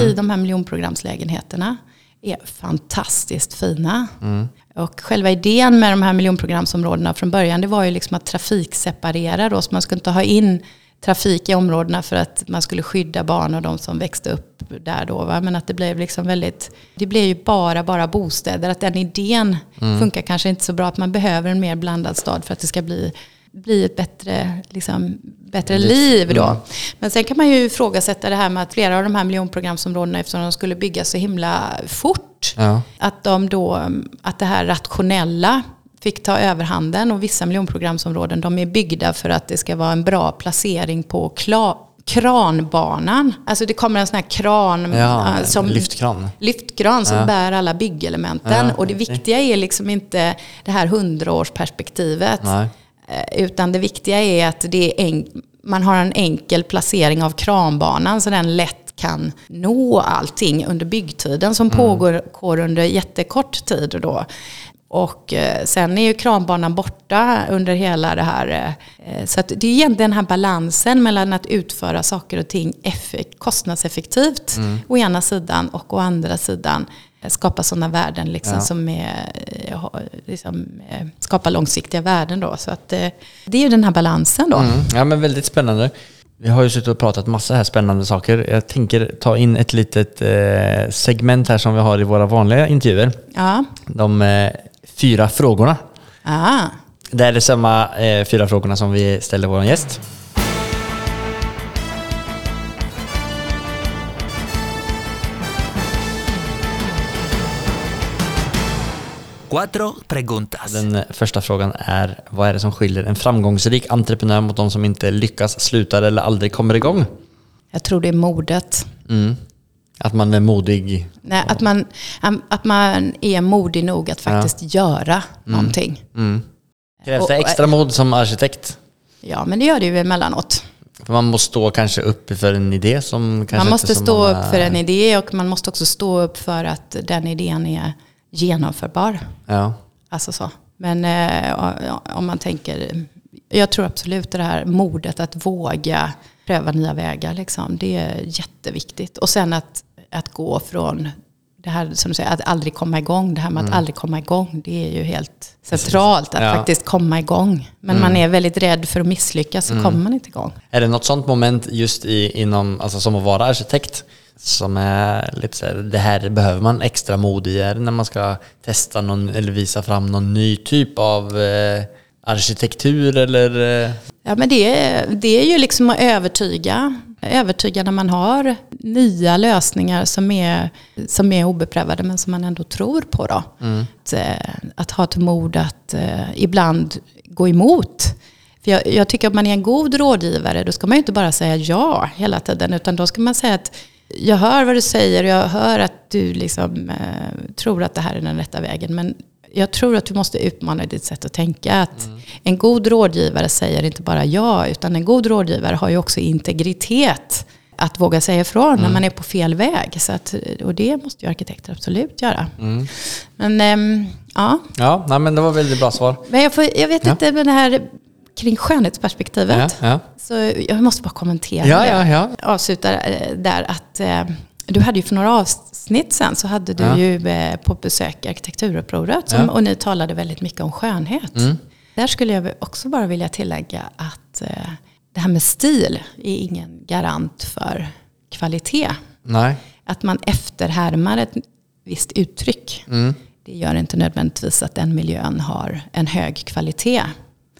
Speaker 3: i de här miljonprogramslägenheterna är fantastiskt fina. Och själva idén med de här miljonprogramsområdena från början det var ju liksom att trafikseparera då, så man skulle inte ha in trafik i områdena för att man skulle skydda barn och de som växte upp där då. Va? Men att det blev liksom väldigt, det blev ju bara, bara bostäder. Att den idén funkar kanske inte så bra, att man behöver en mer blandad stad för att det ska bli bli ett bättre, liksom, bättre liv då. Men sen kan man ju ifrågasätta det här med att flera av de här miljonprogramsområdena eftersom de skulle byggas så himla fort.
Speaker 2: Ja.
Speaker 3: Att, de då, att det här rationella fick ta överhanden och vissa miljonprogramsområden de är byggda för att det ska vara en bra placering på kranbanan. Alltså det kommer en sån här kran
Speaker 2: Ja,
Speaker 3: äh, som
Speaker 2: lyftkran.
Speaker 3: lyftkran som
Speaker 2: Ja.
Speaker 3: bär alla byggelementen.
Speaker 2: Ja,
Speaker 3: och det viktiga är liksom inte det här hundraårsperspektivet.
Speaker 2: Nej.
Speaker 3: Eh, Utan det viktiga är att det är en, man har en enkel placering av kranbanan så den lätt kan nå allting under byggtiden som pågår går under jättekort tid. Då. Och eh, sen är ju kranbanan borta under hela det här. eh, Så att det är egentligen den här balansen mellan att utföra saker och ting effek- kostnadseffektivt å ena sidan och å andra sidan eh, skapa sådana värden liksom,
Speaker 2: Ja.
Speaker 3: som är, eh, liksom, eh, skapar långsiktiga värden. Då. Så att, eh, det är ju den här balansen då.
Speaker 2: Mm. Ja, men väldigt spännande. Vi har ju suttit och pratat massa här spännande saker. Jag tänker ta in ett litet eh, segment här som vi har i våra vanliga intervjuer.
Speaker 3: Ja.
Speaker 2: De eh, fyra frågorna.
Speaker 3: Ah.
Speaker 2: Det är det samma eh, fyra frågorna som vi ställer vår gäst.
Speaker 1: Cuatro preguntas.
Speaker 2: Den första frågan är, vad är det som skiljer en framgångsrik entreprenör mot de som inte lyckas, slutar eller aldrig kommer igång?
Speaker 3: Jag tror det är modet.
Speaker 2: Mm. Att man är modig.
Speaker 3: Nej, att, man, att man är modig nog att faktiskt göra någonting.
Speaker 2: Mm. Krävs det extra mod som arkitekt?
Speaker 3: Ja, men det gör det ju emellanåt.
Speaker 2: För man måste stå kanske upp för en idé som kanske
Speaker 3: man måste stå
Speaker 2: många-
Speaker 3: upp för en idé och man måste också stå upp för att den idén är genomförbar.
Speaker 2: Ja.
Speaker 3: Alltså så. Men eh, om man tänker, jag tror absolut det här modet att våga pröva nya vägar. Liksom, det är jätteviktigt. Och sen att, att gå från det här som du säger, att aldrig komma igång. Det här med att aldrig komma igång, det är ju helt centralt. Att
Speaker 2: Ja.
Speaker 3: faktiskt komma igång. Men man är väldigt rädd för att misslyckas så kommer man inte igång.
Speaker 2: Är det något sånt moment just i, inom, alltså som att vara arkitekt som är lite så här, det här behöver man extra mod i? När man ska testa någon, eller visa fram någon ny typ av eh, arkitektur eller? Eh?
Speaker 3: Ja, men det, är, det är ju liksom att övertyga. Övertyga när man har nya lösningar som är, som är obeprövade men som man ändå tror på. Då. Att, eh, att ha ett mod att eh, ibland gå emot. För jag, jag tycker att man är en god rådgivare, då ska man ju inte bara säga ja hela tiden, utan då ska man säga att jag hör vad du säger och jag hör att du liksom, eh, tror att det här är den rätta vägen. Men jag tror att du måste utmana ditt sätt att tänka. Att En god rådgivare säger inte bara ja, utan en god rådgivare har ju också integritet. Att våga säga ifrån när man är på fel väg. Så att, och det måste ju arkitekter absolut göra. Men ehm, ja,
Speaker 2: Ja, nej, men det var väldigt bra svar.
Speaker 3: men jag, får, jag vet
Speaker 2: Ja.
Speaker 3: inte med det här kring skönhetsperspektivet.
Speaker 2: Ja, ja.
Speaker 3: Så jag måste bara kommentera
Speaker 2: Ja,
Speaker 3: det.
Speaker 2: ja, ja.
Speaker 3: Avsluta eh, där att eh, du hade ju för några avsnitt sen så hade du
Speaker 2: Ja.
Speaker 3: ju eh, på besök Arkitekturupproret som,
Speaker 2: Ja.
Speaker 3: och ni talade väldigt mycket om skönhet.
Speaker 2: Mm.
Speaker 3: Där skulle jag också bara vilja tillägga att eh, det här med stil är ingen garant för kvalitet.
Speaker 2: Nej.
Speaker 3: Att man efterhärmar ett visst uttryck.
Speaker 2: Mm.
Speaker 3: Det gör inte nödvändigtvis att den miljön har en hög kvalitet.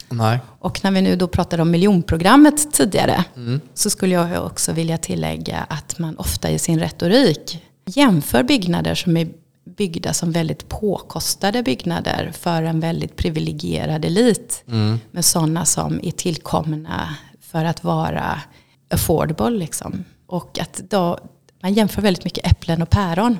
Speaker 2: Nej.
Speaker 3: Och när vi nu då pratade om miljonprogrammet tidigare så skulle jag också vilja tillägga att man ofta i sin retorik jämför byggnader som är byggda som väldigt påkostade byggnader för en väldigt privilegierad elit med sådana som är tillkomna för att vara affordable. Liksom. Och att då, man jämför väldigt mycket äpplen och päron.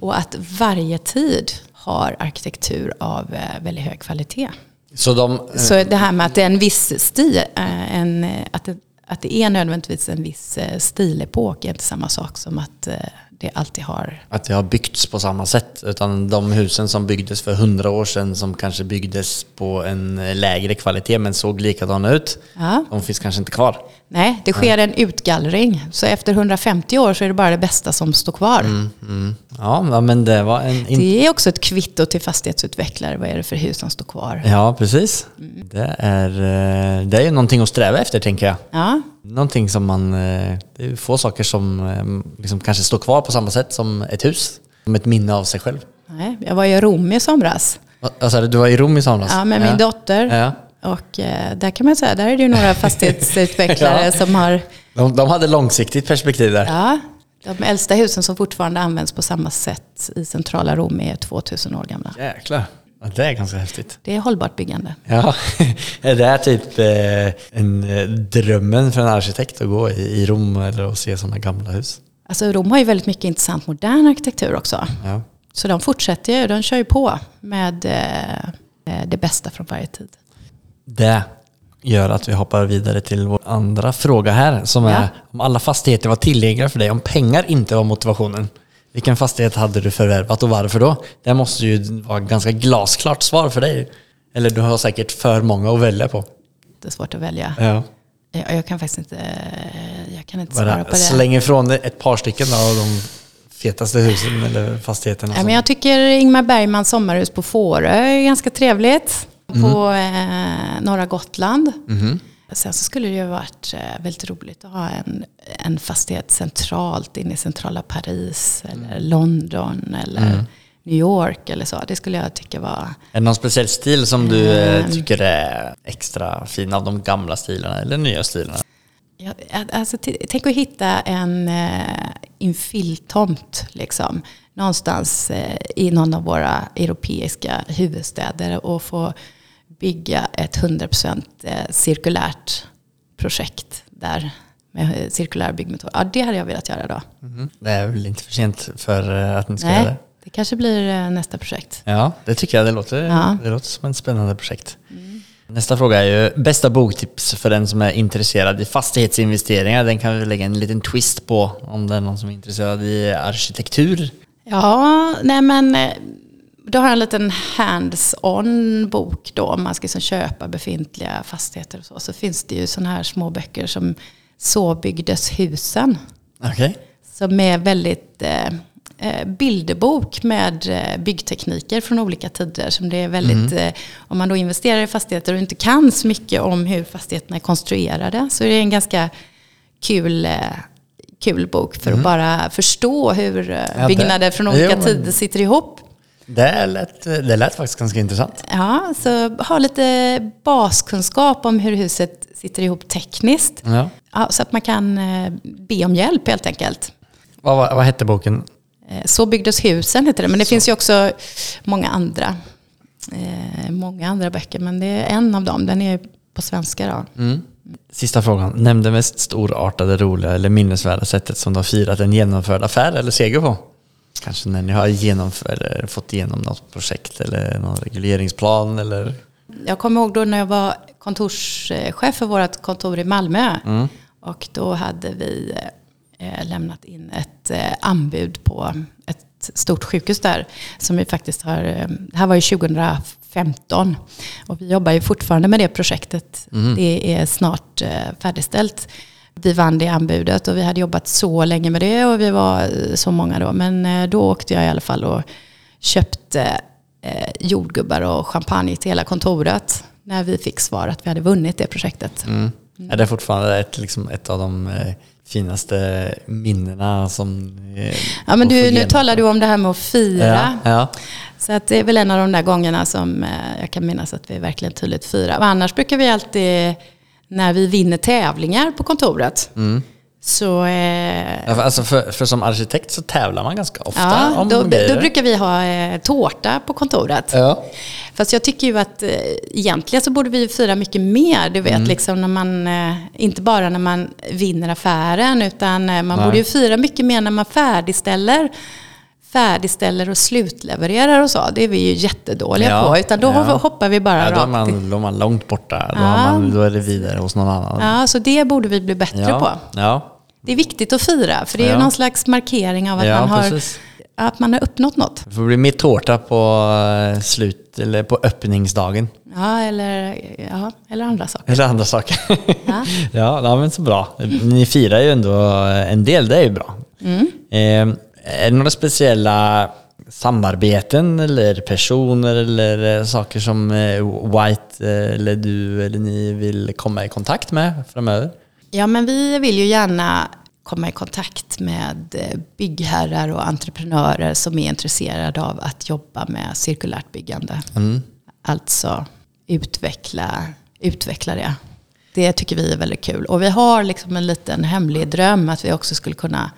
Speaker 3: Och att varje tid har arkitektur av eh, väldigt hög kvalitet.
Speaker 2: Så de...
Speaker 3: Så det här med att det är en viss stil, eh, en, eh, att, det, att det är nödvändigtvis en viss eh, stilepok är inte samma sak som att det alltid har...
Speaker 2: Att det har byggts på samma sätt. Utan de husen som byggdes för hundra år sedan som kanske byggdes på en lägre kvalitet men såg likadana ut.
Speaker 3: Ja.
Speaker 2: De finns kanske inte kvar.
Speaker 3: Nej, det sker en utgallring. Så efter 150 år så är det bara det bästa som står kvar.
Speaker 2: Mm. Ja, ja, men det var en...
Speaker 3: Det är också ett kvitto till fastighetsutvecklare. Vad är det för hus som står kvar?
Speaker 2: Ja, precis.
Speaker 3: Mm.
Speaker 2: Det, är, eh, det är någonting att sträva efter tänker jag.
Speaker 3: Ja,
Speaker 2: Någonting som man... eh, Det är få saker som eh, liksom kanske står kvar på samma sätt som ett hus. Som ett minne av sig själv.
Speaker 3: nej, jag var i Rom i somras.
Speaker 2: Alltså, du var i Rom i somras?
Speaker 3: Ja, med min dotter.
Speaker 2: Ja.
Speaker 3: Och eh, där kan man säga, där är det ju några fastighetsutvecklare
Speaker 2: Ja.
Speaker 3: som har
Speaker 2: De, de hade långsiktigt perspektiv där.
Speaker 3: Ja, de äldsta husen som fortfarande används på samma sätt i centrala Rom är 2000 år gamla.
Speaker 2: Jäklar. Ja, det är ganska häftigt.
Speaker 3: Det är hållbart byggande.
Speaker 2: Ja, är det typ eh, en, eh, drömmen för en arkitekt att gå i, Rom eller att se sådana gamla hus?
Speaker 3: Alltså Rom har ju väldigt mycket intressant modern arkitektur också.
Speaker 2: Ja.
Speaker 3: Så de fortsätter ju, de kör ju på med det bästa från varje tid.
Speaker 2: Det gör att vi hoppar vidare till vår andra fråga här som
Speaker 3: Ja.
Speaker 2: är om alla fastigheter var tillgängliga för dig, om pengar inte var motivationen. Vilken fastighet hade du förvärvat och varför då? Det måste ju vara ett ganska glasklart svar för dig. Eller du har säkert för många att välja på.
Speaker 3: Det är svårt att välja.
Speaker 2: Ja.
Speaker 3: Jag, jag kan faktiskt inte, jag kan inte svara på det.
Speaker 2: släng ifrån dig ett par stycken av de fetaste husen eller fastigheterna.
Speaker 3: Ja, men jag tycker Ingmar Bergmans sommarhus på Fårö är ganska trevligt. På eh, norra Gotland. Sen så skulle det ju varit eh, väldigt roligt att ha en, en fastighet centralt inne i centrala Paris eller London eller New York eller så. Det skulle jag tycka var...
Speaker 2: Är det någon speciell stil som du eh,
Speaker 3: Ehm.
Speaker 2: tycker är extra fin av de gamla stilarna eller nya stilarna?
Speaker 3: Ja, alltså, tänk att hitta en eh, infilltomt liksom, någonstans eh, i någon av våra europeiska huvudstäder och få bygga ett 100% eh, cirkulärt projekt där med cirkulär byggmetod. Ja, det hade jag velat göra då.
Speaker 2: Det är väl inte för sent för eh, att ni ska göra
Speaker 3: Nej,
Speaker 2: det?
Speaker 3: det kanske blir eh, nästa projekt.
Speaker 2: Ja, det tycker jag. Det låter,
Speaker 3: Ja.
Speaker 2: det låter som ett spännande projekt. Nästa fråga är ju bästa boktips för den som är intresserad i fastighetsinvesteringar. Den kan vi lägga en liten twist på om det är någon som är intresserad i arkitektur.
Speaker 3: Ja, nej men då har en liten hands-on bok då om man ska liksom köpa befintliga fastigheter och så. Så finns det ju sådana här små böcker som Så byggdes husen.
Speaker 2: Okej.
Speaker 3: Som är väldigt eh, eh, bilderbok med eh, byggtekniker från olika tider. Som det är väldigt, eh, om man då investerar i fastigheter och inte kan så mycket om hur fastigheterna är konstruerade så är det en ganska kul, eh, kul bok för att bara förstå hur eh, byggnader från olika
Speaker 2: Jo, men-
Speaker 3: tider sitter ihop.
Speaker 2: Det lät, det lät faktiskt ganska intressant.
Speaker 3: Ja, så ha lite baskunskap om hur huset sitter ihop tekniskt.
Speaker 2: Ja.
Speaker 3: Ja, så att man kan eh, be om hjälp helt enkelt.
Speaker 2: Vad, vad, vad hette boken?
Speaker 3: Eh, Så byggdes husen heter det. Men det finns ju också många andra, eh, många andra böcker. Men det är en av dem. Den är på svenska då.
Speaker 2: Sista frågan. Nämn det mest storartade, roliga eller minnesvärda sättet som du har firat en genomförd affär eller seger på. Kanske när ni har eller fått igenom något projekt eller någon regleringsplan eller...
Speaker 3: Jag kommer ihåg då när jag var kontorschef för vårt kontor i Malmö. Och då hade vi eh, lämnat in ett eh, anbud på ett stort sjukhus där. Som vi faktiskt har, eh, det här var ju 2015. Och vi jobbar ju fortfarande med det projektet. Det är snart eh, färdigställt. Vi vann det anbudet och vi hade jobbat så länge med det och vi var eh, så många då. Men eh, då åkte jag i alla fall och köpte eh, jordgubbar och champagne till hela kontoret. När vi fick svar att vi hade vunnit det projektet.
Speaker 2: Är det fortfarande ett, liksom ett av de finaste minnena som...
Speaker 3: Ja, men du, nu talar du om det här med att fira.
Speaker 2: Ja, ja.
Speaker 3: Så att det är väl en av de där gångerna som jag kan minnas att vi verkligen tydligt firar. Och annars brukar vi alltid, när vi vinner tävlingar på kontoret,
Speaker 2: Mm.
Speaker 3: så... Eh,
Speaker 2: Alltså för, för som arkitekt så tävlar man ganska ofta
Speaker 3: Ja,
Speaker 2: om
Speaker 3: då,
Speaker 2: grejer.
Speaker 3: då brukar vi ha eh, tårta på kontoret.
Speaker 2: Ja.
Speaker 3: Fast jag tycker ju att eh, egentligen så borde vi fira mycket mer. Du vet,
Speaker 2: Mm.
Speaker 3: liksom när man, eh, inte bara när man vinner affären, utan eh, man
Speaker 2: Nej.
Speaker 3: borde ju fira mycket mer när man färdigställer färdigställer och slutlevererar och så. Det är vi ju jättedåliga
Speaker 2: Ja,
Speaker 3: på. Utan då
Speaker 2: ja.
Speaker 3: hoppar vi bara
Speaker 2: Ja, då, är
Speaker 3: rakt
Speaker 2: man, då är man långt borta. Då,
Speaker 3: Ja.
Speaker 2: man, då är det vidare hos någon annan.
Speaker 3: Ja, så det borde vi bli bättre på.
Speaker 2: Ja.
Speaker 3: Det är viktigt att fira, för det är ju någon slags markering av att, man, har,
Speaker 2: precis.
Speaker 3: att man har uppnått något.
Speaker 2: Det får bli mer tårta på eh, slut, eller på öppningsdagen.
Speaker 3: Ja, eller, ja, eller andra saker.
Speaker 2: Eller andra saker.
Speaker 3: Ja.
Speaker 2: ja, ja, men så bra. Ni firar ju ändå en del, det är ju bra.
Speaker 3: Mm.
Speaker 2: Eh, är det några speciella samarbeten eller personer eller eh, saker som eh, White eh, eller du eller ni vill komma i kontakt med framöver?
Speaker 3: Ja, men vi vill ju gärna komma i kontakt med byggherrar och entreprenörer som är intresserade av att jobba med cirkulärt byggande. Alltså utveckla, utveckla det. Det tycker vi är väldigt kul. Och vi har liksom en liten hemlig dröm att vi också skulle kunna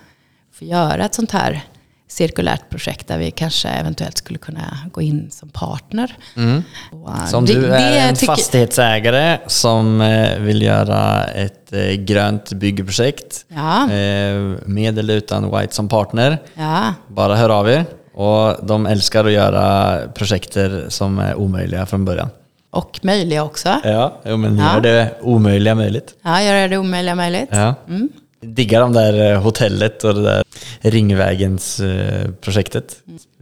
Speaker 3: få göra ett sånt här cirkulärt projekt där vi kanske eventuellt skulle kunna gå in som partner. Och, eh,
Speaker 2: Så om
Speaker 3: det-
Speaker 2: du är en fastighetsägare som eh, vill göra ett eh, grönt byggprojekt
Speaker 3: Ja.
Speaker 2: eh, med eller utan White som partner,
Speaker 3: Ja,
Speaker 2: bara hör av er. Och de älskar att göra projekter som är omöjliga från början.
Speaker 3: och möjliga också.
Speaker 2: Ja, men
Speaker 3: Ja.
Speaker 2: gör det omöjliga möjligt.
Speaker 3: Ja, göra det omöjliga möjligt.
Speaker 2: Ja. Diggar de där eh, hotellet och det där Ringvägens eh.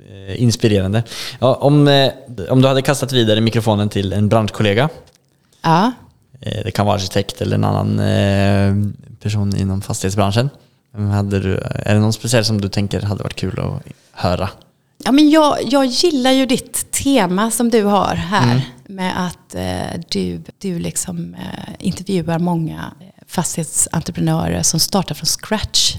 Speaker 2: Eh, Inspirerande. Ja, om, om du hade kastat vidare mikrofonen till en branschkollega,
Speaker 3: Ja.
Speaker 2: det kan vara arkitekt eller en annan person inom fastighetsbranschen. Hade du, är det någon speciell som du tänker hade varit kul att höra?
Speaker 3: Ja, men jag, jag gillar ju ditt tema som du har här. Med att du, du liksom, intervjuar många fastighetsentreprenörer som startar från scratch.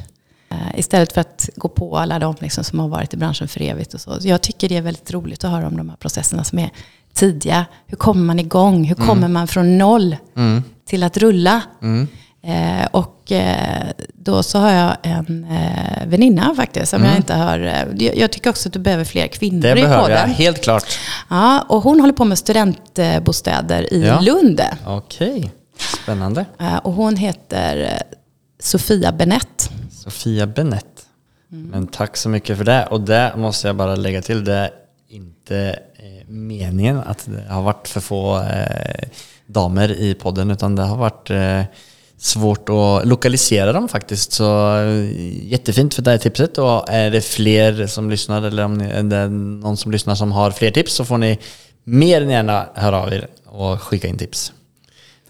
Speaker 3: Eh, istället för att gå på alla de liksom, som har varit i branschen för evigt. Och så. Jag tycker det är väldigt roligt att höra om de här processerna som är tidiga. Hur kommer man igång? Hur kommer man från noll till att rulla? Eh, och eh, då så har jag en eh, väninna faktiskt som jag inte har... Eh, jag, jag tycker också att du behöver fler kvinnor
Speaker 2: Det
Speaker 3: i
Speaker 2: behöver
Speaker 3: podden.
Speaker 2: jag, helt klart.
Speaker 3: Ja, och hon håller på med studentbostäder i
Speaker 2: Ja.
Speaker 3: Lund.
Speaker 2: Okej, spännande.
Speaker 3: Eh, och hon heter eh, Sofia Benett.
Speaker 2: Sofia Benett.
Speaker 3: Mm.
Speaker 2: Men tack så mycket för det. Och det måste jag bara lägga till. Det är inte eh, meningen att det har varit för få damer i podden utan det har varit svårt att lokalisera dem faktiskt. Så jättefint för det här tipset. Och är det fler som lyssnar eller om ni, är det någon som lyssnar som har fler tips så får ni mer än gärna höra av er och skicka in tips.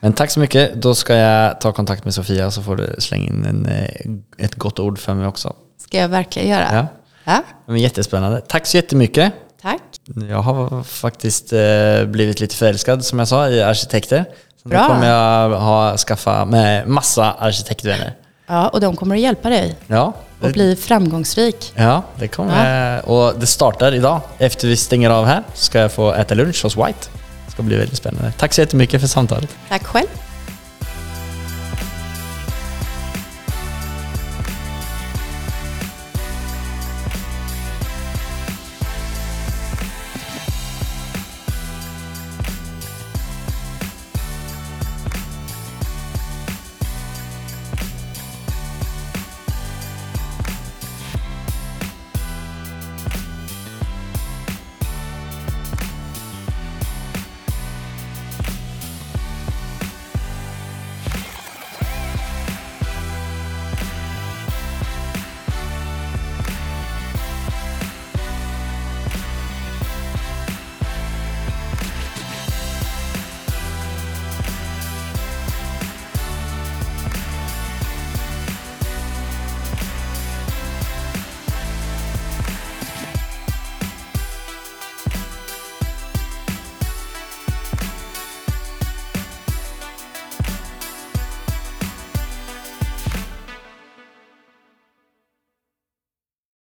Speaker 2: Men tack så mycket. Då ska jag ta kontakt med Sofia så får du slänga in en, eh, ett gott ord för mig också.
Speaker 3: Ska jag verkligen göra.
Speaker 2: Ja.
Speaker 3: ja.
Speaker 2: Men jättespännande. Tack så jättemycket.
Speaker 3: Tack.
Speaker 2: Jag har faktiskt eh, blivit lite förälskad som jag sa i arkitekter. Så
Speaker 3: Bra.
Speaker 2: Nu kommer jag ha, skaffa med massa arkitektvänner.
Speaker 3: Ja, och de kommer att hjälpa dig.
Speaker 2: Ja.
Speaker 3: Och bli framgångsrik.
Speaker 2: Ja, det kommer ja. Och det startar idag. Efter vi stänger av här ska jag få äta lunch hos White. Det ska bli väldigt spännande. Tack så jättemycket för samtalet.
Speaker 3: Tack själv.